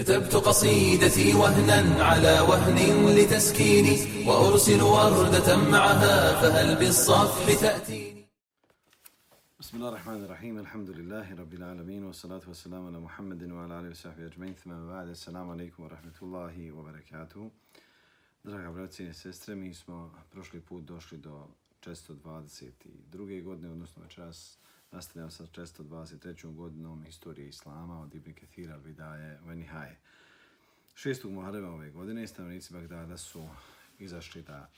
كتبت قصيدتي وهنا على وهن لتسكيني وأرسل وردة معها فهل بالصفح تأتيني بسم الله الرحمن الرحيم الحمد لله رب العالمين والصلاة والسلام على محمد وعلى آله وصحبه أجمعين ثم بعد السلام عليكم ورحمة الله وبركاته Draga braci i sestre, mi smo prošli put došli do 422. godine, odnosno večeras nastavljamo sa 423. godinom istorije Islama od Ibn Kathira Vidaje Venihaje. 6. Muharrema ove godine stanovnici Bagdada su izašli da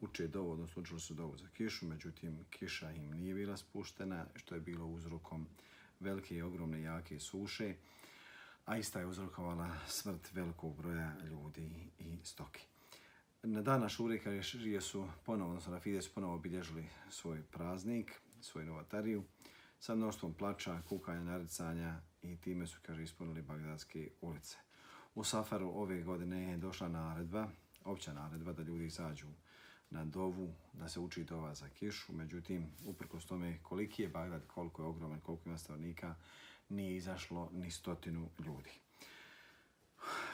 uče dovu, odnosno učili su dovu za kišu, međutim kiša im nije bila spuštena, što je bilo uzrokom velike i ogromne jake suše, a ista je uzrokovala smrt velikog broja ljudi i stoki. Na dana Ašure Kareširije su ponovo, odnosno na Fide su ponovo obilježili svoj praznik, svoju novatariju, sa mnoštvom plača, kukanja, naricanja i time su, kaže, ispunili bagdadske ulice. U Safaru ove godine je došla naredba, opća naredba, da ljudi izađu na dovu, da se uči dova za kišu. Međutim, uprkos tome koliki je Bagdad, koliko je ogroman, koliko ima stavnika, nije izašlo ni stotinu ljudi.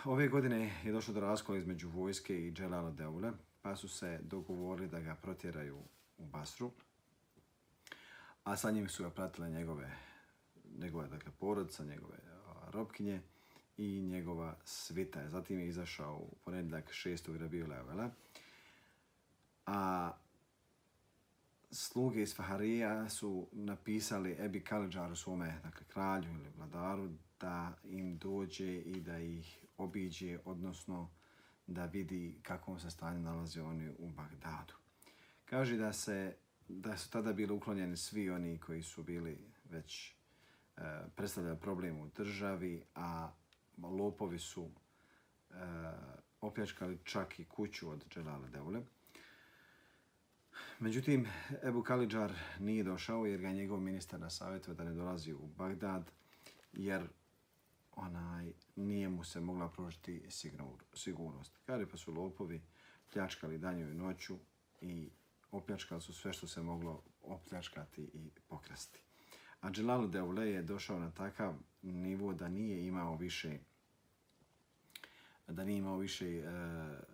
Ove godine je došlo do raskola između vojske i Dželala Deule, pa su se dogovorili da ga protjeraju u Basru, a sa njim su ga pratile njegove, njegove dakle, porodica, njegove robkinje i njegova svita. Zatim je izašao u ponedljak 6. Rabijula Evela, a sluge iz Faharija su napisali Ebi Kalidžaru svome, dakle, kralju ili vladaru, da im dođe i da ih obiđe, odnosno da vidi kakvom se stanju nalaze oni u Bagdadu. Kaže da se da su tada bili uklonjeni svi oni koji su bili već e, predstavljali problem u državi, a lopovi su e, opljačkali čak i kuću od Dželala Deule. Međutim, Ebu Kalidžar nije došao jer ga njegov ministar na savjetu da ne dolazi u Bagdad, jer onaj nije mu se mogla pružiti sigurnost. Kada pa su lopovi pljačkali danju i noću i opljačkali su sve što se moglo opljačkati i pokrasti. A Dželalu Deule je došao na takav nivo da nije imao više da nije imao više e,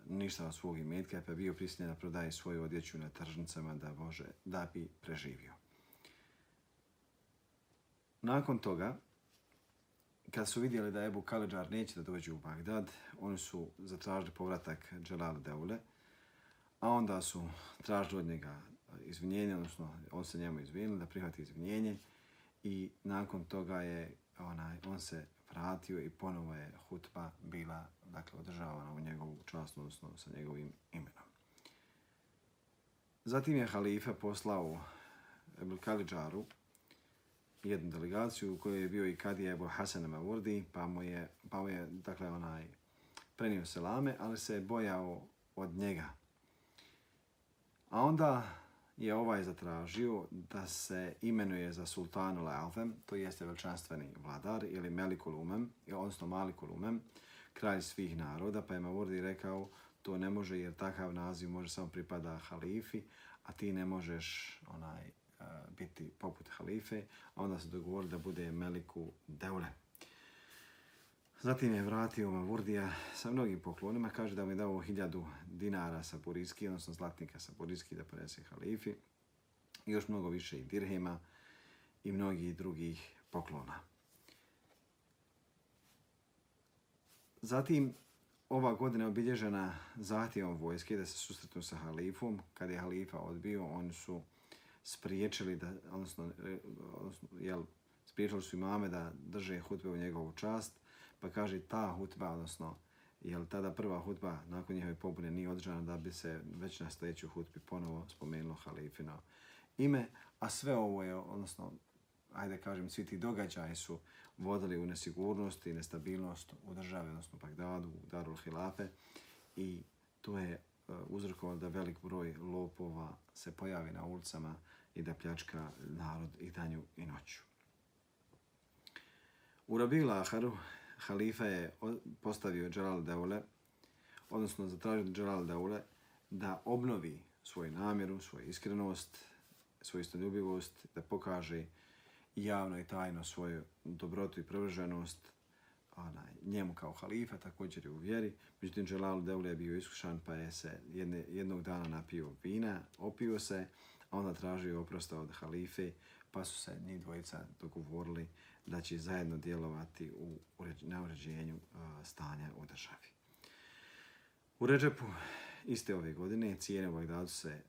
ništa od svog imetka, pa je bio prisiljen da prodaje svoju odjeću na tržnicama da, može, da bi preživio. Nakon toga, kad su vidjeli da Ebu Kaleđar neće da dođe u Bagdad, oni su zatražili povratak Dželala Deule, a onda su tražili od njega izvinjenje, odnosno on se njemu izvinili da prihvati izvinjenje i nakon toga je onaj, on se vratio i ponovo je hutba bila dakle, održavana u njegovu čast, odnosno sa njegovim imenom. Zatim je halifa poslao Ebul Kalidžaru jednu delegaciju u kojoj je bio i Kadija Ebu Hasan Mavurdi, pa mu je, pa mu je dakle, onaj, prenio selame, ali se je bojao od njega, A onda je ovaj zatražio da se imenuje za sultanu Lealfem, to jeste veličanstveni vladar ili melikulumem, odnosno malikulumem, kralj svih naroda, pa je Mavordi rekao to ne može jer takav naziv može samo pripada halifi, a ti ne možeš onaj eh, biti poput halife, a onda se dogovorili da bude Meliku Deule. Zatim je vratio Mavurdija sa mnogim poklonima. Kaže da mu je dao hiljadu dinara sa Buriski, odnosno zlatnika sa Buriski da prenese halifi. I još mnogo više i dirhema i mnogih drugih poklona. Zatim, ova godina je obilježena zahtjevom vojske da se susretnu sa halifom. Kad je halifa odbio, oni su spriječili da, odnosno, odnosno jel, spriječili su imame da drže hutbe u njegovu čast, Pa kaže ta hutba, odnosno, jel tada prva hutba nakon njihove pobune nije održana da bi se već na sljedećoj hutbi ponovo spomenulo halifino ime, a sve ovo je, odnosno, ajde kažem, svi ti događaji su vodili u nesigurnost i nestabilnost u državi, odnosno Bagdadu, u Darul Hilafe i to je eh, uzrokovalo da velik broj lopova se pojavi na ulicama i da pljačka narod i danju i noću. U Rabila Aharu halifa je postavio Dželal Deule, odnosno zatražio Dželal Deule da obnovi svoju namjeru, svoju iskrenost, svoju istoljubivost, da pokaže javno i tajno svoju dobrotu i privrženost onaj, njemu kao halifa, također je u vjeri. Međutim, Dželalu Deule je bio iskušan, pa je se jedne, jednog dana napio vina, opio se, a onda tražio oprosta od halife, pa su se njih dvojica dogovorili da će zajedno djelovati u, na uređenju stanja u državi. U Ređepu iste ove godine cijene u Bagdadu se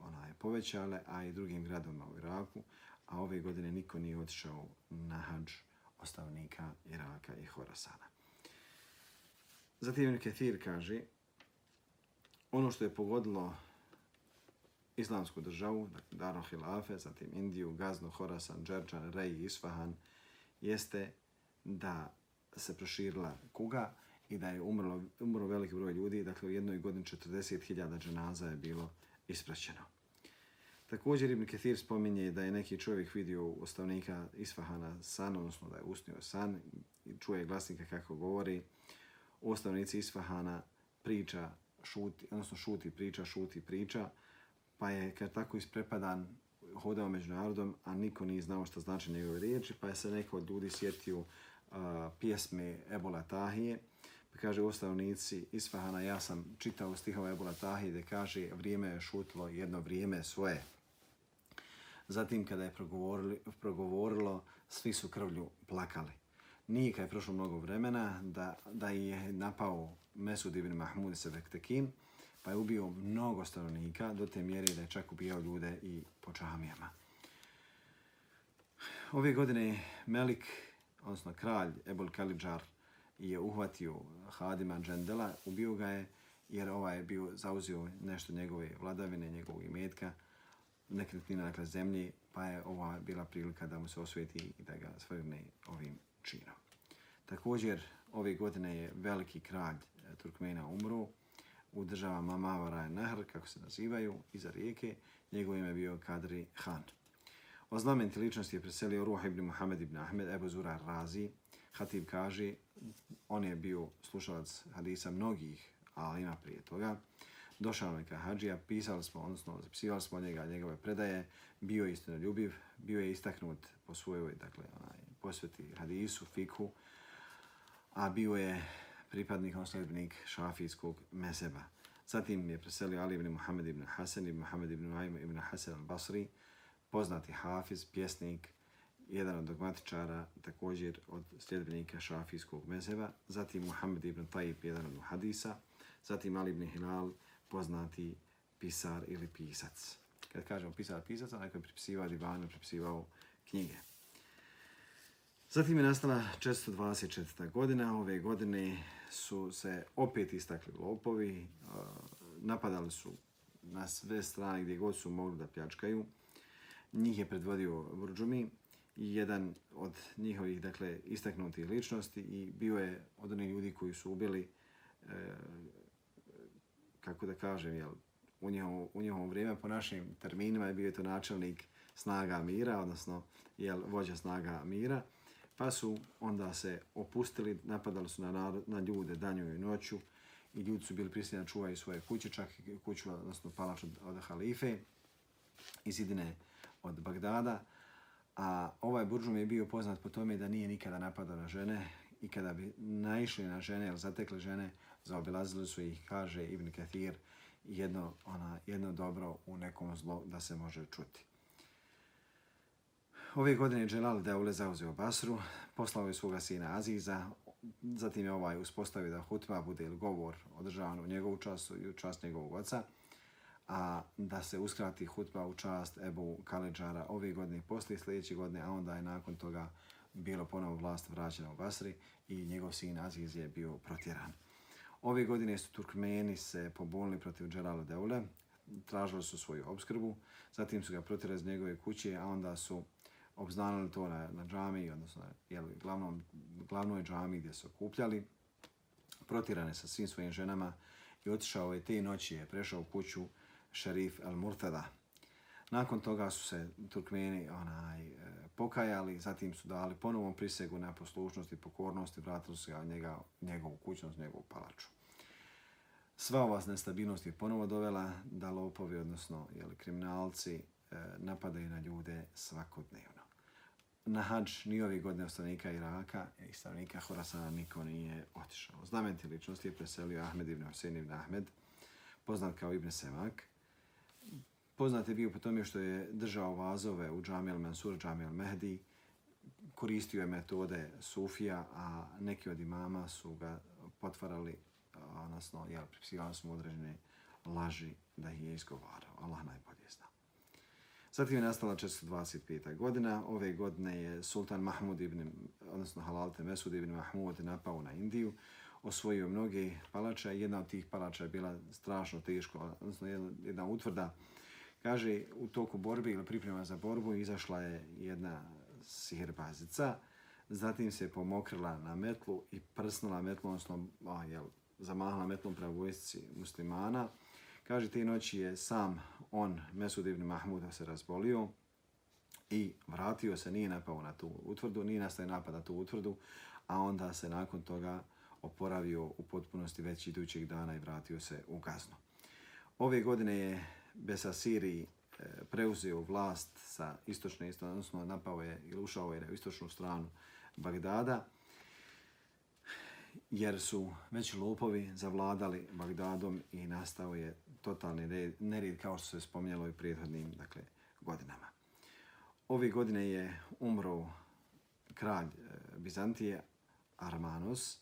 ona je povećale, a i drugim gradovima u Iraku, a ove godine niko nije otišao na hađ ostavnika Iraka i Horasana. Zatim Ibn Kathir kaže, ono što je pogodilo islamsku državu, dakle Daro Hilafe, zatim Indiju, Gaznu, Horasan, Džerčan, Rej i Isfahan, jeste da se proširila kuga i da je umrlo, umrlo veliki broj ljudi, dakle u jednoj godini 40.000 dženaza je bilo ispraćeno. Također Ibn Kathir spominje da je neki čovjek vidio ostavnika Isfahana san, odnosno da je usnio san i čuje glasnika kako govori. Ostavnici Isfahana priča, šuti, odnosno šuti, priča, šuti, priča, pa je kad tako isprepadan hodao među narodom, a niko nije znao što znači njegove riječi, pa je se neko od ljudi sjetio uh, pjesme Ebola Tahije, pa kaže ostavnici Isfahana, ja sam čitao stihove Ebola Tahije, gdje kaže vrijeme je šutlo jedno vrijeme svoje. Zatim kada je progovorilo, progovorilo svi su krvlju plakali. Nije kad je prošlo mnogo vremena da, da je napao Mesud ibn Mahmud se Bektekin, pa je ubio mnogo stanovnika do te mjere da je čak ubijao ljude i po čamijama. Ove godine Melik, odnosno kralj Ebol Kalidžar, je uhvatio Hadima Džendela, ubio ga je jer ovaj je bio zauzio nešto njegove vladavine, njegovog imetka, nekretnina, dakle zemlji, pa je ova bila prilika da mu se osvijeti i da ga svrgne ovim činom. Također, ove godine je veliki kralj Turkmena umro u državama Mavara i Nahr, kako se nazivaju, iza rijeke. Njegov ime je bio Kadri Han. O znamenti ličnosti je preselio Ruh ibn Muhammed ibn Ahmed, Ebu Zura Razi. Hatib kaže, on je bio slušalac hadisa mnogih alima prije toga došao nam je kao hađija, pisali smo, odnosno zapisivali smo njega, njegove predaje, bio je istino ljubiv, bio je istaknut po svojoj, dakle, onaj, posveti hadisu, fikhu, a bio je pripadnik, osledbenik šafijskog mezeba. Zatim je preselio Ali ibn Muhammed ibn Hasan ibn Muhammed ibn Naim ibn Hasan al-Basri, poznati hafiz, pjesnik, jedan od dogmatičara, također od sljedbenika šafijskog mezeba. Zatim Muhammed ibn Tajib, jedan od hadisa. Zatim Ali ibn Hilal, poznati pisar ili pisac. Kad kažemo pisar pisac, onaj koji je pripisivao divanu, pripisivao knjige. Zatim je nastala 424. godina. Ove godine su se opet istakli lopovi, e, napadali su na sve strane gdje god su mogli da pljačkaju. Njih je predvodio Vrđumi, jedan od njihovih dakle, istaknutih ličnosti i bio je od onih ljudi koji su ubili e, kako da kažem, jel, u njihovo, u njihovom vrijeme, po našim terminima je bio to načelnik snaga mira, odnosno jel, vođa snaga mira, pa su onda se opustili, napadali su na, narod, na ljude danju i noću i ljudi su bili prisiljeni da čuvaju svoje kuće, čak i kuću, odnosno palač od, od halife iz Idine od Bagdada. A ovaj buržum je bio poznat po tome da nije nikada napadao na žene i kada bi naišli na žene ili zatekli žene, zaobilazili su ih, kaže Ibn Kathir, jedno, ona, jedno dobro u nekom zlo da se može čuti. Ove godine Dželal Deule zauzeo Basru, poslao je svoga sina Aziza, zatim je ovaj uspostavio da hutba bude ili govor održavan u njegovu času i u čast njegovog oca, a da se uskrati hutba u čast Ebu Kaleđara ove godine i poslije sljedeće godine, a onda je nakon toga bilo ponovo vlast vraćena u Basri i njegov sin Aziz je bio protjeran. Ove godine su Turkmeni se pobunili protiv Dželala Deule, tražili su svoju obskrbu, zatim su ga protjerali iz njegove kuće, a onda su obznanili to na, na džami, odnosno jel, glavnom, glavnoj džami gdje su okupljali, protirane sa svim svojim ženama i otišao je te noći, je prešao u kuću šerif El Murtada. Nakon toga su se Turkmeni onaj, e, pokajali, zatim su dali ponovom prisegu na poslušnost i pokornost i vratili su ga njega, njegovu kućnost, njegovu palaču. Sva ova nestabilnost je ponovo dovela da lopovi, odnosno jeli, kriminalci, e, napadaju na ljude svakodnevno na hađ ni ove godine stanovnika Iraka i stanovnika Horasana niko nije otišao. Znamenti ličnosti je preselio Ahmed ibn Hussein ibn Ahmed, poznat kao Ibn Semak. Poznat je bio po tome što je držao vazove u Džamil Mansur, Džamil Mehdi, koristio je metode Sufija, a neki od imama su ga potvarali, odnosno, jel, pripisivali su mu određene laži da ih je izgovarao. Allah najbolje. Zatim je nastala 425. godina. Ove godine je sultan Mahmud ibn, odnosno Halalte Mesud ibn Mahmud napao na Indiju, osvojio mnoge palača i jedna od tih palača je bila strašno teško, odnosno jedna, jedna utvrda. Kaže, u toku borbe ili priprema za borbu izašla je jedna sihirbazica, zatim se pomokrila na metlu i prsnula metlu, odnosno a, jel, zamahla metlom prema vojsci muslimana. Kaže, te noći je sam on, Mesud ibn Mahmuda, se razbolio i vratio se, nije napao na tu utvrdu, nije nastaje napad na tu utvrdu, a onda se nakon toga oporavio u potpunosti već idućeg dana i vratio se u gaznu. Ove godine je Besasiri e, preuzeo vlast sa istočne, odnosno napao je ili ušao je na istočnu stranu Bagdada, jer su već lopovi zavladali Bagdadom i nastao je totalni nered kao što se spominjalo i prethodnim dakle, godinama. Ove godine je umro kralj e, Bizantije Armanos.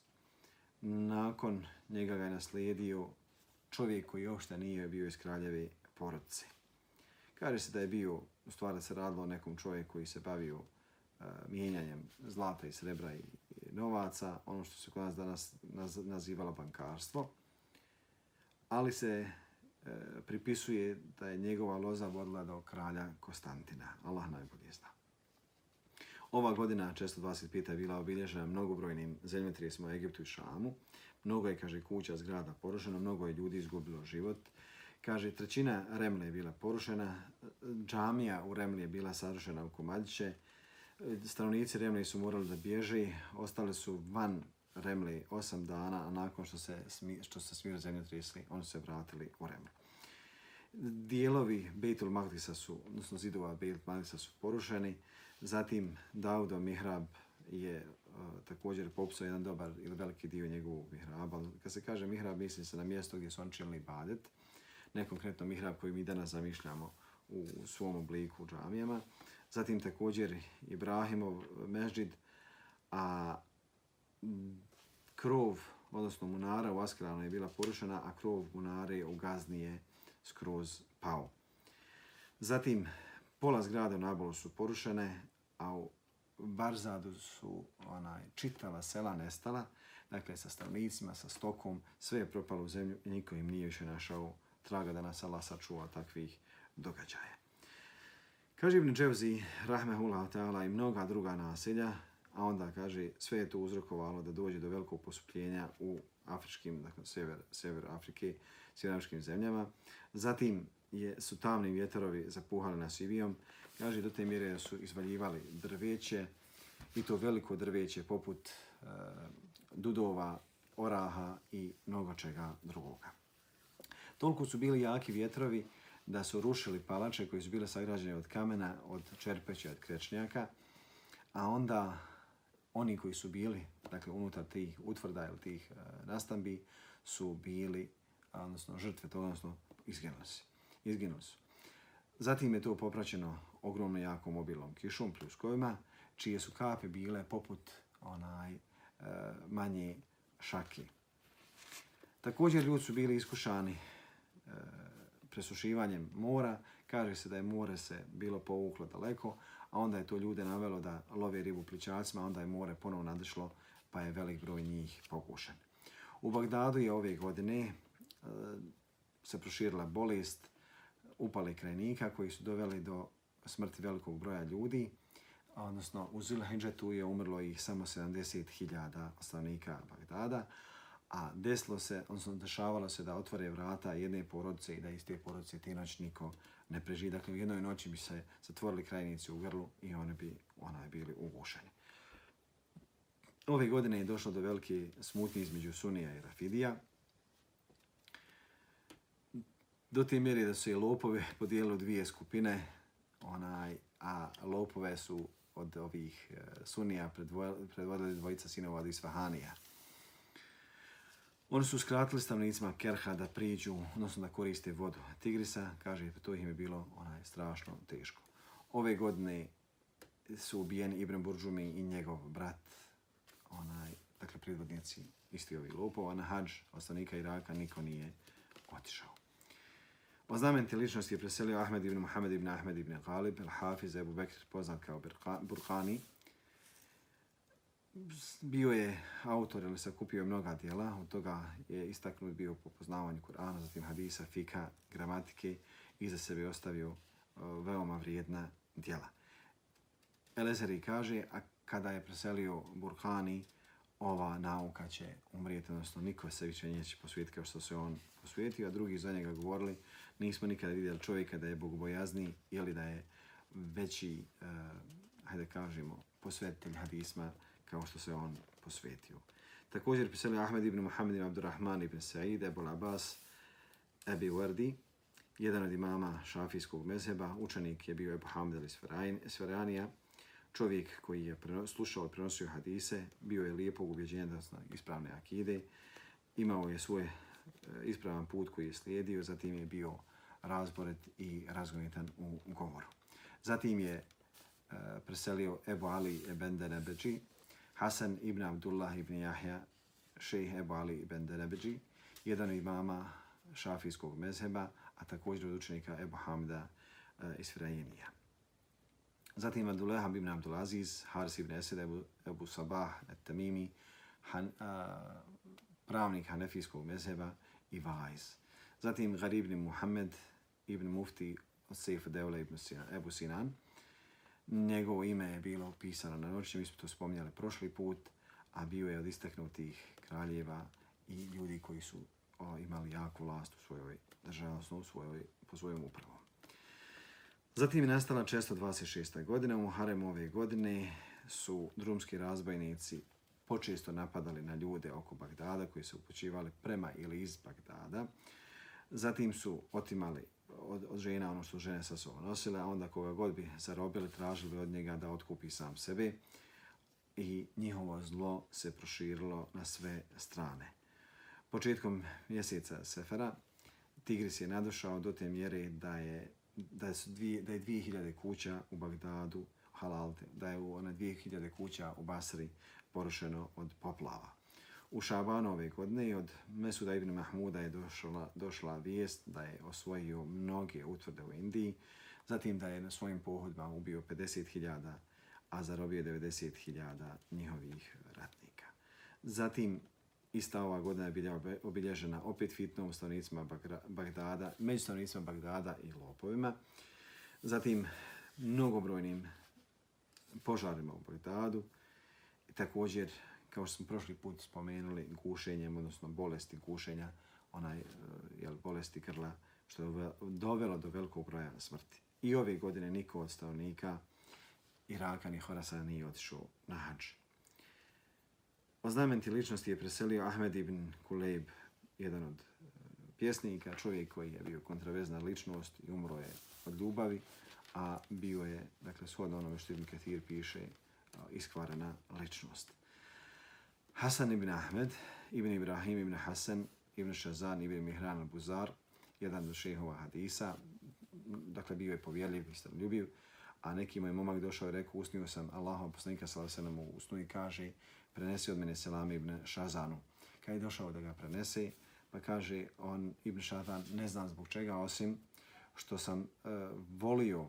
Nakon njega ga je naslijedio čovjek koji uopšte nije bio iz kraljeve porodice. Kaže se da je bio, u stvari se radilo o nekom čovjeku koji se bavio uh, mijenjanjem zlata i srebra i novaca, ono što se kod nas danas naz, nazivalo bankarstvo. Ali se e, pripisuje da je njegova loza vodila do kralja Konstantina. Allah najbolje zna. Ova godina 625. je bila obilježena mnogobrojnim zemljotrijesima u Egiptu i Šamu. Mnogo je, kaže, kuća zgrada porušeno, mnogo je ljudi izgubilo život. Kaže, trećina Remle je bila porušena, džamija u Remli je bila sarušena u komadiće, stanovnici Remlije su morali da bježi, ostali su van Remli osam dana, a nakon što se, što se smio zemlje trisli, oni se vratili u Remli. Dijelovi Beitul Magdisa su, odnosno zidova Beitul Magdisa su porušeni, zatim Daudo Mihrab je uh, također popsao jedan dobar ili veliki dio njegovog mihraba. Kad se kaže mihrab, misli se na mjesto gdje su oni činili badet, ne konkretno mihrab koji mi danas zamišljamo u svom obliku u džamijama. Zatim također Ibrahimov mežđid, a krov, odnosno munara u Askranu je bila porušena, a krov munare u Gazni je skroz pao. Zatim, pola zgrade u Nabolu su porušene, a u Barzadu su onaj, čitava sela nestala, dakle sa stavnicima, sa stokom, sve je propalo u zemlju i niko im nije više našao traga da nas Allah sačuva takvih događaja. Kaže Ibn Dževzi, rahmehullah ta'ala, i mnoga druga naselja, a onda kaže sve je to uzrokovalo da dođe do velikog posupljenja u afričkim, dakle sever, sever Afrike, sjevernoafričkim zemljama. Zatim je, su tamni vjetrovi zapuhali na Sivijom. Kaže do te mjere su izvaljivali drveće i to veliko drveće poput e, dudova, oraha i mnogo čega drugoga. Toliko su bili jaki vjetrovi da su rušili palače koji su bile sagrađene od kamena, od čerpeća, od krečnjaka, a onda oni koji su bili dakle, unutar tih utvrda ili tih e, uh, nastambi su bili, odnosno žrtve to, odnosno izginuli su. Izginuli su. Zatim je to popraćeno ogromno jakom obilom kišom, pljuskovima, čije su kape bile poput onaj uh, manje šake. Također ljudi su bili iskušani uh, presušivanjem mora. Kaže se da je more se bilo povuklo daleko, a onda je to ljude navelo da love ribu pličacima, onda je more ponovo nadešlo, pa je velik broj njih pokušen. U Bagdadu je ove godine e, se proširila bolest upali krajnika koji su doveli do smrti velikog broja ljudi, odnosno u Zulhidžetu je umrlo ih samo 70.000 stanovnika Bagdada, a desilo se, odnosno dešavalo se da otvore vrata jedne porodice i da iz te porodice te noć niko ne preživi. Dakle, u jednoj noći bi se zatvorili krajnici u grlu i one bi onaj bili ugušeni. Ove godine je došlo do velike smutnje između Sunija i Rafidija. Do te mjere da su i lopove podijelili u dvije skupine, onaj, a lopove su od ovih eh, sunija predvo- predvodili dvojica sinova od Isfahanija. Oni su skratili stavnicima Kerha da priđu, odnosno da koriste vodu Tigrisa, kaže, pa to im je bilo onaj strašno teško. Ove godine su ubijeni Ibn Burđumi i njegov brat, onaj, dakle, predvodnici isti ovi lopova, na hađ ostanika Iraka niko nije otišao. O znamenti ličnosti je preselio Ahmed ibn Muhammed ibn Ahmed ibn Galib, al-Hafiz Ebu Bekr, poznat kao Burkani. Bio je autor ili sakupio mnoga dijela, od toga je istaknut bio po poznavanju Kur'ana, zatim hadisa, fika, gramatike i za sebe ostavio uh, veoma vrijedna dijela. Elezeri kaže, a kada je preselio Burhani, ova nauka će umrijeti, odnosno niko se više neće posvijetiti kao što se on posvijetio, a drugi za njega govorili, nismo nikada vidjeli čovjeka da je bogobojazni ili da je veći, uh, hajde kažemo, posvetitelj hadisma kao što se on posvetio. Također pisali Ahmed ibn Muhammed ibn Abdurrahman ibn Sa'id, Ebul Abbas, Ebi Wardi, jedan od imama šafijskog mezheba, učenik je bio Ebu Hamid al-Isfaranija, čovjek koji je slušao i prenosio hadise, bio je lijepog ubjeđenja da zna ispravne akide, imao je svoj e, ispravan put koji je slijedio, zatim je bio razboret i razgonitan u govoru. Zatim je e, preselio Ebu Ali Ebendene Beđi, Hasan ibn Abdullah ibn Jahja, šejh Ebu Ali ibn Derebeđi, jedan od imama šafijskog mezheba, a također od učenika Ebu Hamda e, eh, iz Firajenija. Zatim Abdullah ibn Abdulaziz, Haris ibn Esed, Ebu, Ebu Sabah, Tamimi, Han, a, pravnik Hanefijskog mezheba i Vajz. Zatim Garib ibn Muhammed ibn Mufti od Sejfa Devla ibn Sinan, Ebu Sinan. Njegovo ime je bilo pisano na noći, mi smo to spominjali prošli put, a bio je od istaknutih kraljeva i ljudi koji su o, imali jaku vlast u svojoj državi, odnosno u svojoj, po svojom upravom. Zatim je nastala 626. godina. U Harem ove godine su drumski razbojnici počesto napadali na ljude oko Bagdada koji su upućivali prema ili iz Bagdada. Zatim su otimali od, od žena ono što žene sa sobom nosile, a onda koga god bi zarobili, tražili od njega da otkupi sam sebe i njihovo zlo se proširilo na sve strane. Početkom mjeseca Sefera Tigris je nadošao do te mjere da je da su dvije, da je 2000 kuća u Bagdadu halalte, da je u ona 2000 kuća u Basri porušeno od poplava. U Šabanu ove godine od Mesuda ibn Mahmuda je došla, došla vijest da je osvojio mnoge utvrde u Indiji, zatim da je na svojim pohodima ubio 50.000, a zarobio 90.000 njihovih ratnika. Zatim ista ova godina je bila obilježena opet fitnom stanovnicima Bagdada, među stanovnicima Bagdada i lopovima. Zatim mnogobrojnim požarima u Bagdadu. I također, kao što smo prošli put spomenuli, gušenjem, odnosno bolesti gušenja, onaj, e, jel, bolesti krla, što je dovelo do velikog broja smrti. I ove godine niko od stavnika Iraka ni Horasa nije otišao na hađ. O znamenti ličnosti je preselio Ahmed ibn Kulejb, jedan od e, pjesnika, čovjek koji je bio kontravezna ličnost i umro je od ljubavi, a bio je, dakle, shodno onome što Ibn Kathir piše, e, iskvarana ličnost. Hasan ibn Ahmed, ibn Ibrahim ibn Hasan, ibn Shazan, ibn Mihran al-Buzar, jedan od šehova hadisa, dakle, bio je povjerljiv i ljubiv, a neki moj momak došao i rekao, usnio sam Allahom poslanika sallallahu u usnu i kaže, prenesi od mene Selam ibn Šazanu. Kad je došao da ga prenese, pa kaže on ibn Šazan, ne znam zbog čega, osim što sam uh, volio,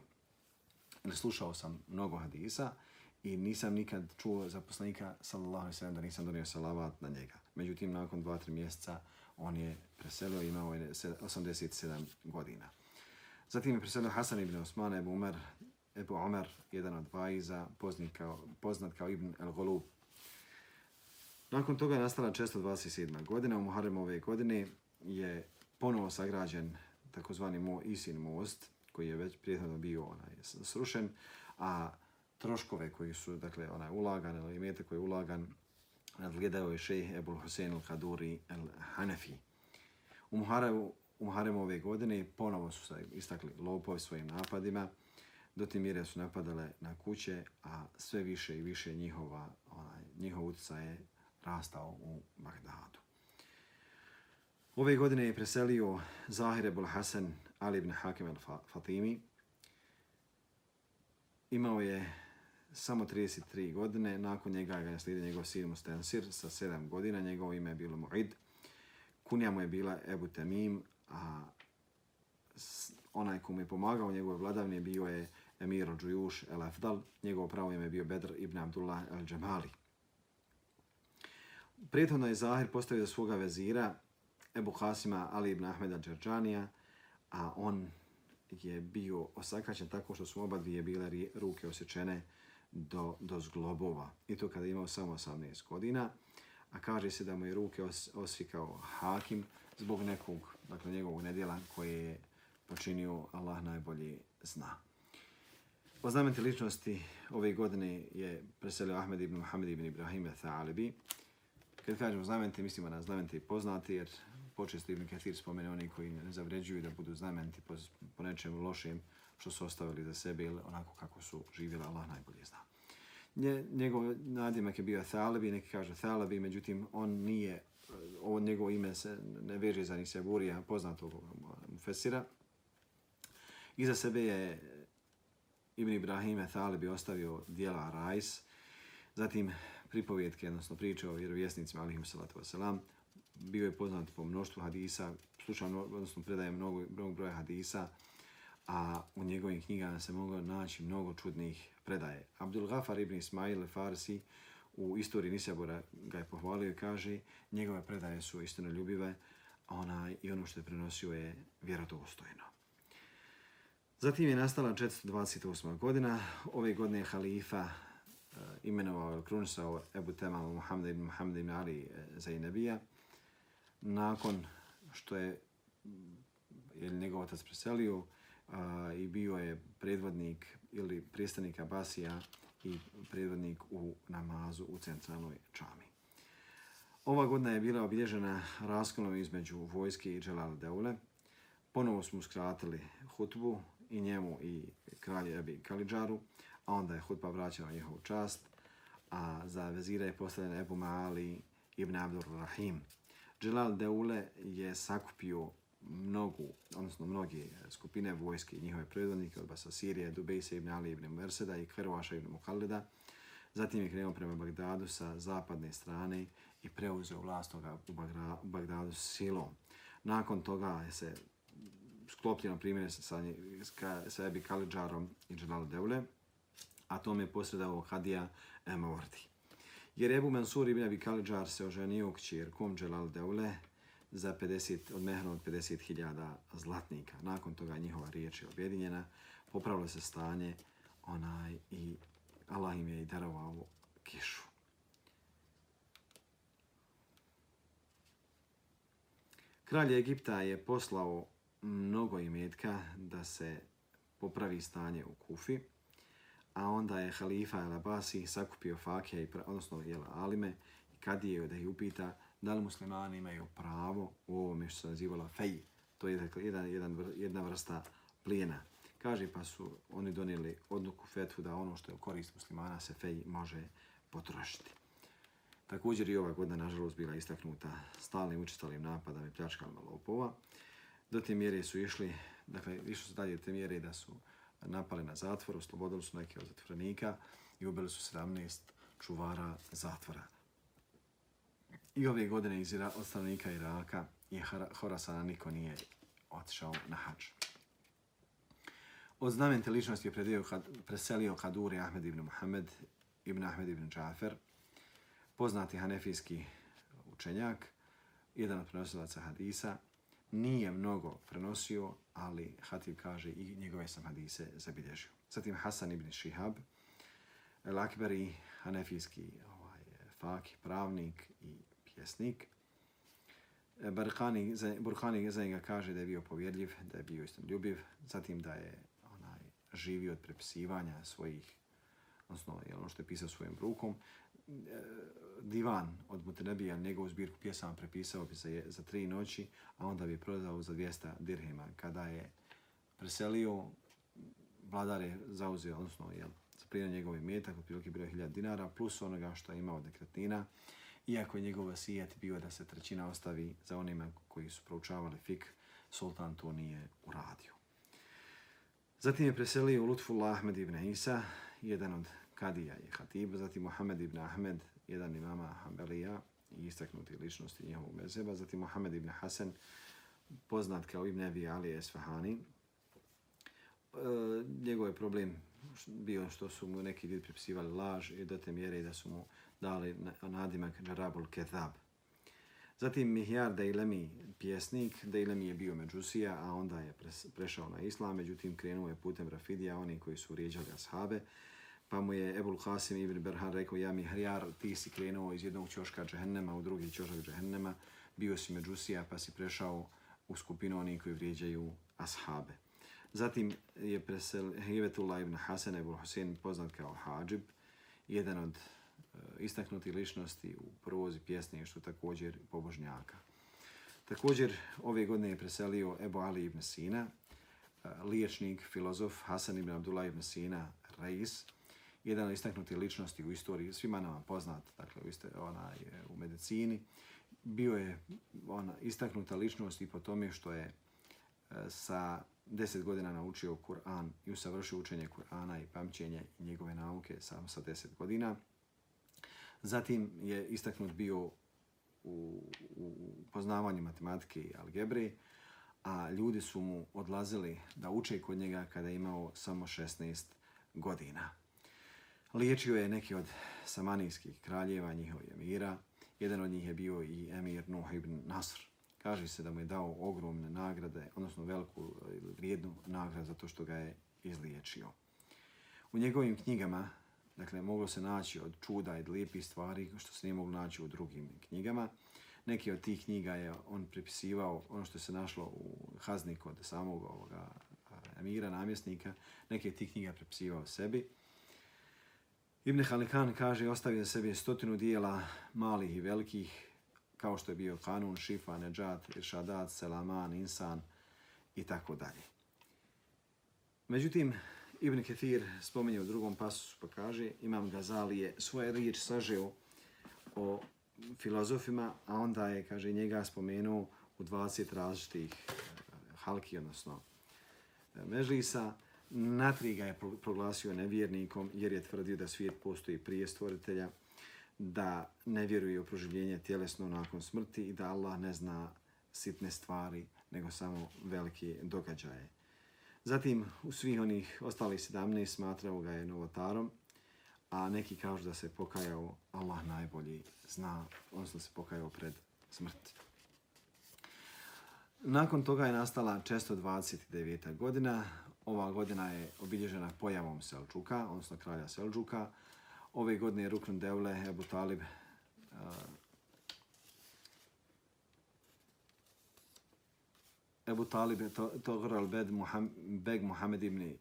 ili slušao sam mnogo hadisa i nisam nikad čuo za poslanika sallallahu ve sellem da nisam donio salavat na njega. Međutim, nakon dva, tri mjeseca on je preselio i imao je 87 godina. Zatim je preselio Hasan ibn Osman, Ebu Umar, Ebu Umar, jedan od vajza, poznat kao, poznat kao Ibn el-Golub, Nakon toga je nastala 627. godina. U Muharrem ove godine je ponovo sagrađen takozvani mo, Isin most, koji je već prijetno bio onaj, srušen, a troškove koji su dakle, onaj, ulagan, ili imete koji je ulagan, nadgledao je šejh Ebul Husein al-Kaduri al-Hanefi. U Muharremu, u Muharremu ove godine ponovo su se istakli lopovi svojim napadima. do te mjere su napadale na kuće, a sve više i više njihova, onaj, njihov utjecaj je rastao u Bagdadu. Ove godine je preselio Zahir Ebul Hasan Ali ibn Hakim al-Fatimi. Imao je samo 33 godine, nakon njega ga je slijedio njegov sin Mustensir sa 7 godina, njegovo ime je bilo Mu'id. Kunja mu je bila Ebu Tamim, a onaj ko mu je pomagao u njegove vladavne bio je Emir al-Đujuš el-Afdal, njegovo pravo ime je bio Bedr ibn Abdullah el-Džemali. Prijethodno je Zahir postavio za svoga vezira Ebu Hasima Ali ibn Ahmeda Džerđanija, a on je bio osakaćen tako što su oba dvije bile ruke osjećene do, do zglobova. I to kada je imao samo 18 godina. A kaže se da mu je ruke os, osvikao hakim zbog nekog, dakle njegovog nedjela koje je počinio Allah najbolji zna. O znamenti ličnosti ove godine je preselio Ahmed ibn Muhammed ibn Ibrahim Thalibi. Kad kažemo znamenti, mislimo na znamenti poznati, jer počesto Ibn Kathir spomene oni koji ne zavređuju da budu znamenti po, po nečem lošem što su ostavili za sebe ili onako kako su živjeli, Allah najbolje zna. Nje, njegov nadimak je bio Thalabi, neki kažu Thalabi, međutim on nije, ovo njegovo ime se ne veže za Niseburija, poznatog Fesira. Iza sebe je Ibn Ibrahim Thalabi ostavio dijela Rajs, zatim pripovjetke, odnosno priče o vjerovjesnicima, alihim salatu wasalam, bio je poznat po mnoštvu hadisa, slušao, odnosno predaje mnogo, mnogo broja hadisa, a u njegovim knjigama se moglo naći mnogo čudnih predaje. Abdul Gafar ibn Ismail Farsi u istoriji Nisabora ga je pohvalio i kaže njegove predaje su istino ljubive ona, i ono što je prenosio je vjerodostojno. Zatim je nastala 428. godina. Ove godine je halifa e, imenovao ili krunisao Ebu Temal Muhammed ibn Muhammed ibn Ali e, Zainabija. Nakon što je, je njegov otac preselio, a, i bio je predvodnik ili predstavnik Abasija i predvodnik u namazu u centralnoj čami. Ova godina je bila obilježena raskolom između vojske i Dželal Deule. Ponovo smo skratili hutbu i njemu i kralju Ebi Kalidžaru, a onda je hutba vraćala njihovu čast, a za vezira je postavljen Ebu Mali ibn Abdur Rahim. Dželal Deule je sakupio mnogu, odnosno mnoge skupine vojske i njihove predvodnike od Basa Sirije, Dubejse ibn Ali ibn Merseda i Krvaša ibn Mukalleda. Zatim je krenuo prema Bagdadu sa zapadne strane i preuzeo vlast toga u Bagdadu silom. Nakon toga je se sklopljeno na primjer sa, sa, sa Ebi Kalidžarom i Dželal Deule, a tom je posredao Hadija Emavardi. Jer Ebu Mansur ibn Abi Kalidžar se oženio kćerkom Dželal Deule, za 50, od mehra od 50.000 zlatnika. Nakon toga njihova riječ je objedinjena, popravilo se stanje onaj i Allah im je i darovao kišu. Kralj Egipta je poslao mnogo imetka da se popravi stanje u Kufi, a onda je halifa El Abasi sakupio fakija, odnosno jela Alime, i kad je da ih upita da li muslimani imaju pravo u ovome što se nazivala fej, to je dakle, jedan, jedan, jedna vrsta plijena. Kaže pa su oni donijeli odluku fetvu da ono što je u korist muslimana se fej može potrošiti. Također i ova godina, nažalost, bila istaknuta stalnim učestalim napadama i pljačkama lopova. Do te mjere su išli, dakle, išli su dalje te mjere da su napali na zatvor, oslobodili su neke od zatvorenika i ubili su 17 čuvara zatvora. I ove godine iz Ira, od stanovnika Iraka i Horasana niko nije otišao na hač. Od znamente ličnosti je predio, preselio Kaduri Ahmed ibn Muhammed ibn Ahmed ibn Džafer, poznati hanefijski učenjak, jedan od prenosilaca hadisa, nije mnogo prenosio, ali Hatib kaže i njegove sam hadise zabilježio. Zatim Hasan ibn Shihab, El Akberi, hanefijski ovaj, faki, pravnik i pjesnik. E, Burhani, za njega kaže da je bio povjedljiv, da je bio istom ljubiv, zatim da je onaj živio od prepisivanja svojih, odnosno je ono što je pisao svojim rukom. E, divan od Mutenebija, njegovu zbirku pjesama prepisao bi za, za tri noći, a onda bi prodao za 200 dirhima. Kada je preselio, vladar je zauzeo, odnosno jel, zaplijenio njegove imetak, otprilike bilo je 1000 dinara, plus onoga što je imao dekretnina, iako je njegov vasijet bio da se trećina ostavi za onima koji su proučavali fik, sultan to nije uradio. Zatim je preselio Lutfullah Ahmed ibn Isa, jedan od kadija i hatiba, zatim Mohamed ibn Ahmed, jedan imama Hanbelija i istaknuti ličnosti njihovog mezeba, zatim Mohamed ibn Hasan, poznat kao Ibn Abi Ali Esfahani. E, njegov je problem bio što su mu neki ljudi pripisivali laž i do te mjere da su mu dali nadimak Rabul Kethab. Zatim Mihjar Dejlemi, pjesnik, Dejlemi je bio Međusija, a onda je prešao na islam, međutim krenuo je putem Rafidija, oni koji su rijeđali ashabe, pa mu je Ebul Qasim ibn Berhan rekao, ja Mihjar, ti si krenuo iz jednog čoška džehennema u drugi čošak džehennema, bio si Međusija, pa si prešao u skupinu oni koji vrijeđaju ashabe. Zatim je presel Hivetullah ibn Hasan Ebul Hussein poznat kao Hadžib, jedan od E, istaknuti ličnosti u prozi pjesništvu također pobožnjaka. Također ove godine je preselio Ebu Ali ibn Sina, e, liječnik, filozof Hasan ibn Abdullah ibn Sina, Reis, jedan od istaknutih ličnosti u istoriji, svima nama poznat, dakle, u, iste, ona je u medicini, bio je ona istaknuta ličnost i po tome što je e, sa deset godina naučio Kur'an i usavršio učenje Kur'ana i pamćenje njegove nauke samo sa deset godina. Zatim je istaknut bio u, u poznavanju matematike i algebre, a ljudi su mu odlazili da uče kod njega kada je imao samo 16 godina. Liječio je neki od samanijskih kraljeva, njihovih emira. Jedan od njih je bio i emir Nuh ibn Nasr. Kaže se da mu je dao ogromne nagrade, odnosno veliku vrijednu nagradu zato što ga je izliječio. U njegovim knjigama, dakle, moglo se naći od čuda i lijepih stvari što se nije moglo naći u drugim knjigama. Neki od tih knjiga je on pripisivao ono što se našlo u hazniku od samog ovoga emira, namjesnika. Neki od tih knjiga pripisivao sebi. Ibn Halikan kaže ostavio za stotinu dijela malih i velikih, kao što je bio Kanun, Šifa, Neđat, Iršadat, Selaman, Insan i tako dalje. Međutim, Ibn Ketir spominje u drugom pasusu pa kaže Imam Gazali je svoje riječ sažeo o filozofima, a onda je, kaže, njega spomenuo u 20 različitih eh, halki, odnosno eh, mežlisa, Natri ga je proglasio nevjernikom jer je tvrdio da svijet postoji prije stvoritelja, da ne vjeruje u proživljenje tjelesno nakon smrti i da Allah ne zna sitne stvari, nego samo velike događaje. Zatim, u svih onih ostalih 17 smatrao ga je novotarom, a neki kažu da se pokajao, Allah najbolji zna, odnosno se pokajao pred smrt. Nakon toga je nastala često 29. godina, Ova godina je obilježena pojavom Selčuka, odnosno kralja Selčuka. Ove godine je Rukn Devle, Ebu Talib, eh, Ebu Talib, Togr al-Bed, Beg Muhammed ibn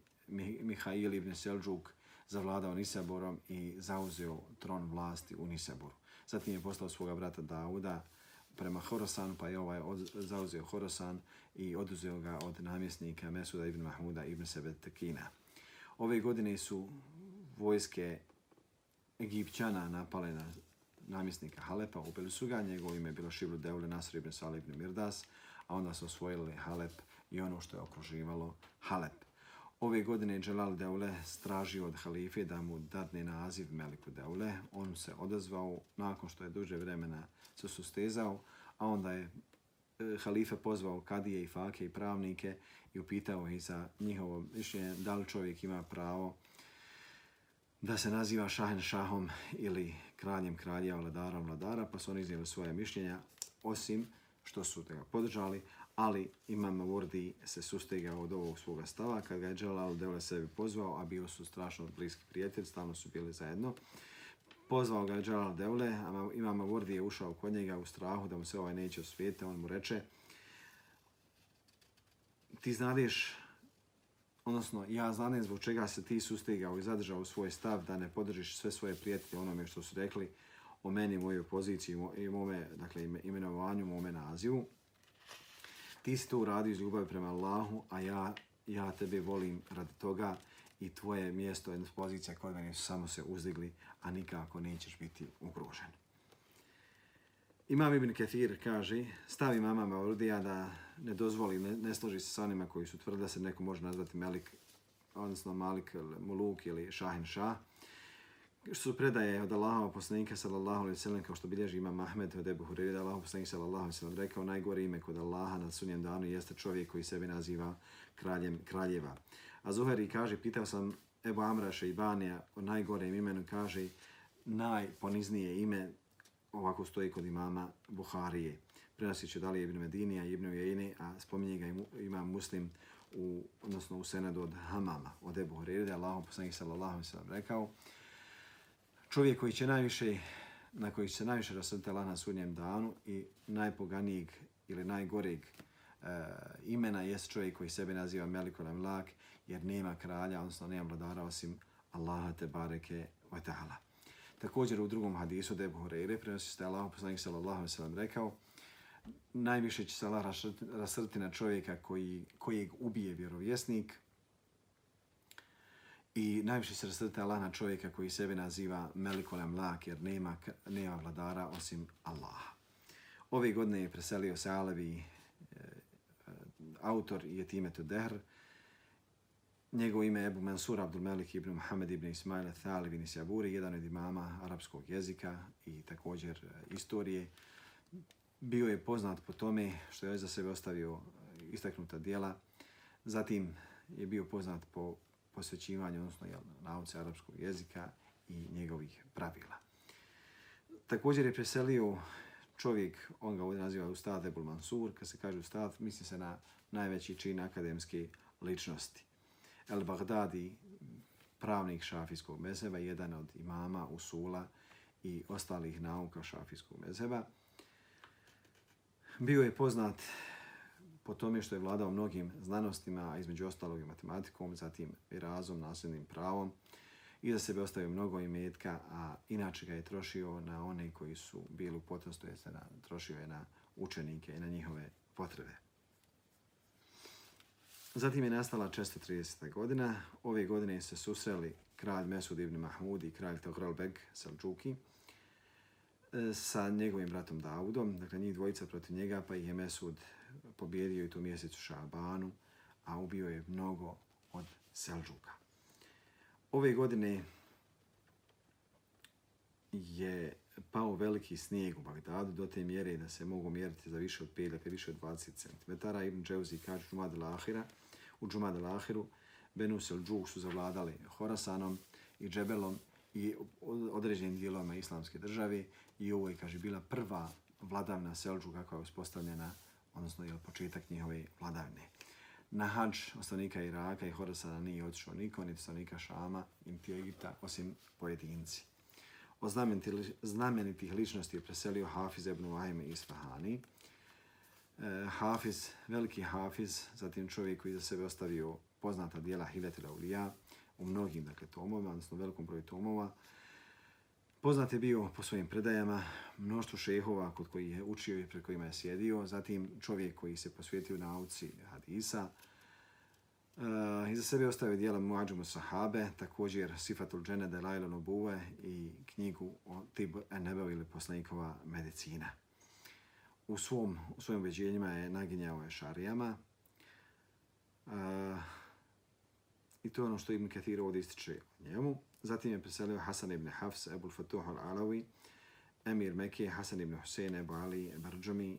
Mihail ibn Selđuk zavladao Nisaborom i zauzeo tron vlasti u Nisaboru. Zatim je poslao svoga brata Dauda, prema Horosanu, pa je ovaj od, zauzeo Horosan i oduzeo ga od namjesnika Mesuda ibn Mahmuda ibn Sebetekina. Ove godine su vojske Egipćana napale na namjesnika Halepa, ubili su ga, njegovo ime je bilo Šiblu Deule Nasr ibn Salih ibn Mirdas, a onda su osvojili Halep i ono što je okruživalo Halep. Ove godine Dželal Deule stražio od halife da mu dadne naziv Meliku Deule. On se odazvao nakon što je duže vremena se sustezao, a onda je e, halife pozvao kadije i fake i pravnike i upitao ih za njihovo mišljenje da li čovjek ima pravo da se naziva šahen šahom ili kraljem kralja, vladarom vladara, pa su oni iznijeli svoje mišljenja, osim što su ga podržali, ali Imam Vordi se sustegao od ovog svoga stava kad ga je Jalal Deule sebi pozvao, a bio su strašno bliski prijatelji, stalno su bili zajedno. Pozvao ga je Jalal Deule, a Imam Vordi je ušao kod njega u strahu da mu se ovaj neće osvijete, on mu reče ti znadeš, odnosno ja znam zbog čega se ti sustegao i zadržao svoj stav da ne podržiš sve svoje prijatelje onome što su rekli o meni, mojoj poziciji i mome, dakle, imenovanju, mome nazivu ti si to uradio iz ljubavi prema Allahu, a ja, ja tebe volim radi toga i tvoje mjesto, jedna pozicija kod mene su samo se uzdigli, a nikako nećeš biti ugrožen. Imam Ibn Kathir kaže, stavi mama Maurdija da ne dozvoli, ne, ne složi se sa onima koji su tvrdili da se neko može nazvati Melik, odnosno Malik, Muluk ili Šahin Šah, što su predaje od Allahova poslanika sallallahu alejhi ve sellem kao što bilježi Imam Ahmed od Abu Hurajra Allahov poslanik sallallahu alejhi ve sellem rekao najgore ime kod Allaha na sunjem danu jeste čovjek koji sebe naziva kraljem kraljeva. A Zuhari kaže pitao sam Ebu Amra Šejbanija o najgorem imenu kaže najponiznije ime ovako stoji kod imama Buharije. Prenosi će Dali Ibn Medinija, Ibn Ujejni, a spominje ga ima muslim u, odnosno u senadu od Hamama, od Ebu Hurajra, Allahov poslanik sallallahu alejhi ve sellem rekao čovjek koji će najviše, na koji će se najviše rasrti Allah na sudnjem danu i najpoganijeg ili najgoreg e, imena jest čovjek koji sebe naziva Melikul Amlak, jer nema kralja, odnosno nema vladara osim Allaha te bareke wa ta'ala. Također u drugom hadisu Debu Horeire prenosi se Allah poslanik sallallahu alejhi ve sellem rekao najviše će se Allah rasrti na čovjeka koji, kojeg ubije vjerovjesnik, I najviše se rasrte Allah na čovjeka koji sebe naziva Melikolem Lak, jer nema, nema vladara osim Allaha. Ove godine je preselio se Alevi, e, e autor je Timetu Dehr. Njegovo ime je Ebu Mansur Abdul Melik ibn Muhammed ibn Ismail Thali ibn Isaburi, jedan od imama arapskog jezika i također e, istorije. Bio je poznat po tome što je za sebe ostavio istaknuta dijela. Zatim je bio poznat po posvećivanje, odnosno jel, nauce arapskog jezika i njegovih pravila. Također je preselio čovjek, on ga ovdje naziva Ustad Ebul Mansur, kad se kaže Ustad, misli se na najveći čin akademske ličnosti. El Baghdadi, pravnik šafijskog mezheba, jedan od imama, usula i ostalih nauka šafijskog mezheba. Bio je poznat po tome što je vladao mnogim znanostima, između ostalog i matematikom, zatim i razom, nasljednim pravom, i za sebe ostavio mnogo imetka, a inače ga je trošio na one koji su bili u potostu, jeste na, trošio je na učenike i na njihove potrebe. Zatim je nastala 630. godina. Ove godine se susreli kralj Mesud ibn Mahmud i kralj Togralbeg Selđuki e, sa njegovim bratom Daudom. Dakle, njih dvojica protiv njega, pa ih je Mesud pobjedio je to mjesecu Šabanu, a ubio je mnogo od Selđuka. Ove godine je pao veliki snijeg u Bagdadu do te mjere da se mogu mjeriti za više od 5, dakle više od 20 cm. Ibn Dževzi kaže Džumad Lahira, u Džumad Lahiru Benu Selđuk su zavladali Horasanom i Džebelom i određenim dijelovima islamske države i ovo je, kaže, bila prva vladavna Selđuka koja je uspostavljena odnosno je početak njihove vladavine. Na hađ ostanika Iraka i Horasana nije otišao niko, niti ostanika Šama, niti Egipta, osim pojedinci. Od znamenitih ličnosti je preselio Hafiz ibn Wahim iz Fahani. E, Hafiz, veliki Hafiz, zatim čovjek koji za sebe ostavio poznata dijela Hiletila Ulija u mnogim dakle, tomovima, odnosno velikom broju tomova, Poznat je bio po svojim predajama, mnoštvo šehova kod koji je učio i pred kojima je sjedio, zatim čovjek koji se posvijetio nauci hadisa. Uh, iza sebe ostavio dijela Muadžumu Sahabe, također Sifatul Džene de Lajla Nubuve i knjigu o Tib Enebeo ili poslanikova medicina. U, svom, u svojim ubeđenjima je naginjao je šarijama. Uh, I to je ono što Ibn Kathir ovdje ističe njemu. Zatim je preselio Hasan ibn Hafs, Ebu Fatuh al-Alawi, Emir Mekije, Hasan ibn Husein, Ebu Ali, Barđumi.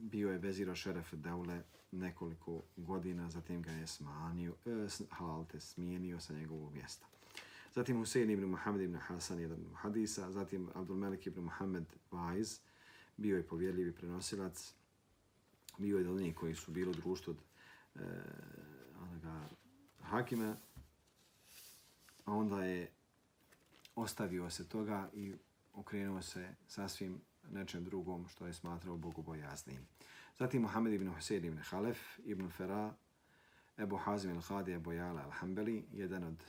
Bio je veziro šeref Daule nekoliko godina, zatim ga je smanio, e, halalte, smijenio sa njegovog mjesta. Zatim Husein ibn Muhammed ibn Hasan, jedan hadisa, zatim Abdul Melik ibn Muhammed Vajz, bio je povjerljivi prenosilac, bio je od koji su bili u društvu e, onoga, hakima, a onda je ostavio se toga i okrenuo se sasvim nečem drugom što je smatrao bogobojaznim. Zatim Muhammed ibn Husein ibn Halef, ibn Fera, Ebu Hazim al-Hadi, Ebu Jala al-Hambeli, jedan od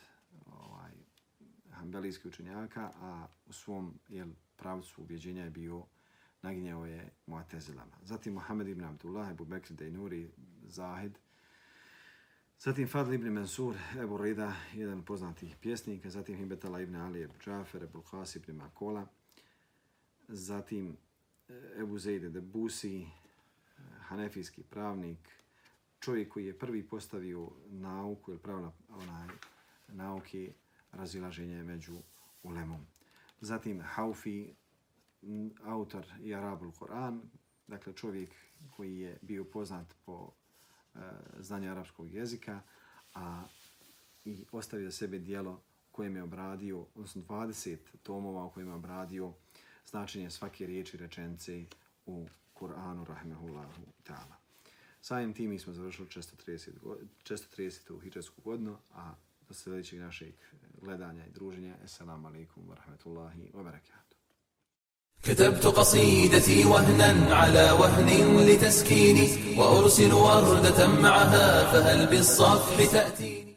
ovaj, hambelijskih učenjaka, a u svom jel, pravcu ubjeđenja je bio naginjao je Muatezilama. Zatim Muhammed ibn Abdullah, Ebu Bekri Dejnuri, Zahid, Zatim Fadl ibn Mansur, Ebu Rida, jedan poznati pjesnik, zatim Hibetala ibn Ali, Ebu Džafer, Ebu Hasi ibn Makola, zatim eh, Ebu Zejde de Busi, eh, hanefijski pravnik, čovjek koji je prvi postavio nauku, ili pravna onaj, nauke razilaženje među ulemom. Zatim Haufi, autor i Arabul Koran, dakle čovjek koji je bio poznat po Eh, znanja arapskog jezika, a i ostavio za sebe dijelo kojem je obradio, odnosno 20 tomova u kojima je obradio značenje svake riječi rečence u Kur'anu, rahmehullahu ta'ala. Samim tim mi smo završili 630. 630. hijđarsku godinu, a do sljedećeg našeg gledanja i druženja. Assalamu alaikum wa rahmatullahi wa barakatuh. كتبت قصيدتي وهنا على وهن لتسكيني وأرسل وردة معها فهل بالصفح تأتيني؟